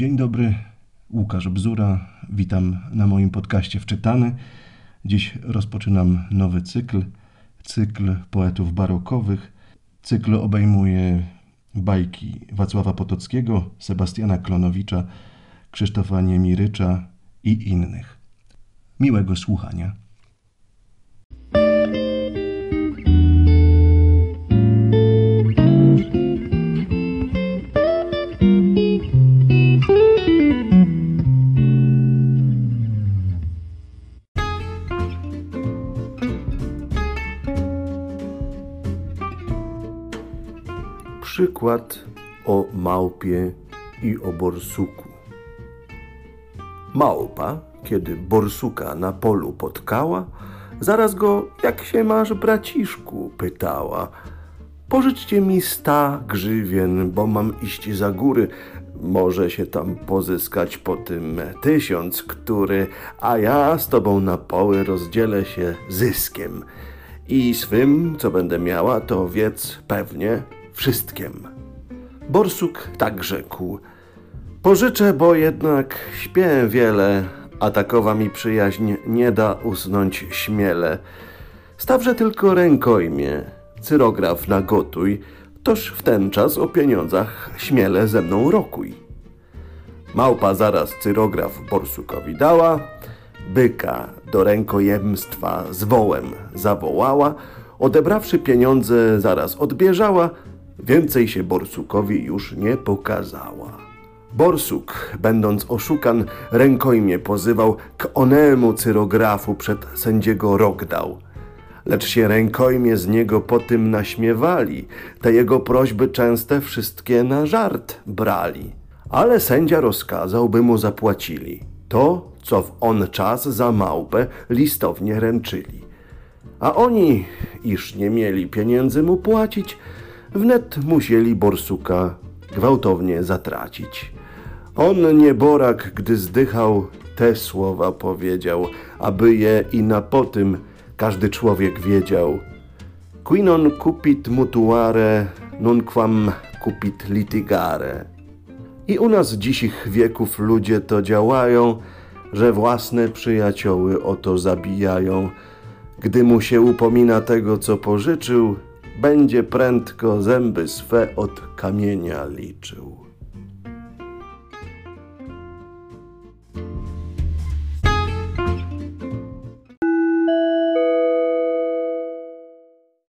Dzień dobry, Łukasz Bzura. Witam na moim podcaście Wczytany. Dziś rozpoczynam nowy cykl, cykl poetów barokowych. Cykl obejmuje bajki Wacława Potockiego, Sebastiana Klonowicza, Krzysztofa Niemirycza i innych. Miłego słuchania. Przykład o małpie i o borsuku. Małpa, kiedy borsuka na polu potkała, zaraz go, jak się masz, braciszku, pytała. Pożyczcie mi sta grzywien, bo mam iść za góry. Może się tam pozyskać po tym tysiąc, który, a ja z tobą na poły rozdzielę się zyskiem. I swym, co będę miała, to wiedz pewnie wszystkim. Borsuk tak rzekł. Pożyczę, bo jednak śpię wiele, a takowa mi przyjaźń nie da usnąć śmiele. Stawże tylko rękojmie, cyrograf nagotuj, toż w ten czas o pieniądzach śmiele ze mną rokuj. Małpa zaraz cyrograf borsukowi dała, byka do rękojemstwa z wołem zawołała, odebrawszy pieniądze zaraz odbieżała, Więcej się Borsukowi już nie pokazała. Borsuk, będąc oszukan, rękojmie pozywał k onemu cyrografu przed sędziego rok dał. Lecz się rękojmie z niego po tym naśmiewali, te jego prośby częste wszystkie na żart brali. Ale sędzia rozkazał, by mu zapłacili to, co w on czas za małpę listownie ręczyli. A oni, iż nie mieli pieniędzy mu płacić, wnet musieli borsuka gwałtownie zatracić. On nieborak, gdy zdychał, te słowa powiedział, aby je i na potym każdy człowiek wiedział. Quinon cupit mutuare, nunquam cupit litigare. I u nas dzisich wieków ludzie to działają, że własne przyjacioły oto zabijają. Gdy mu się upomina tego, co pożyczył, będzie prędko zęby swe od kamienia liczył.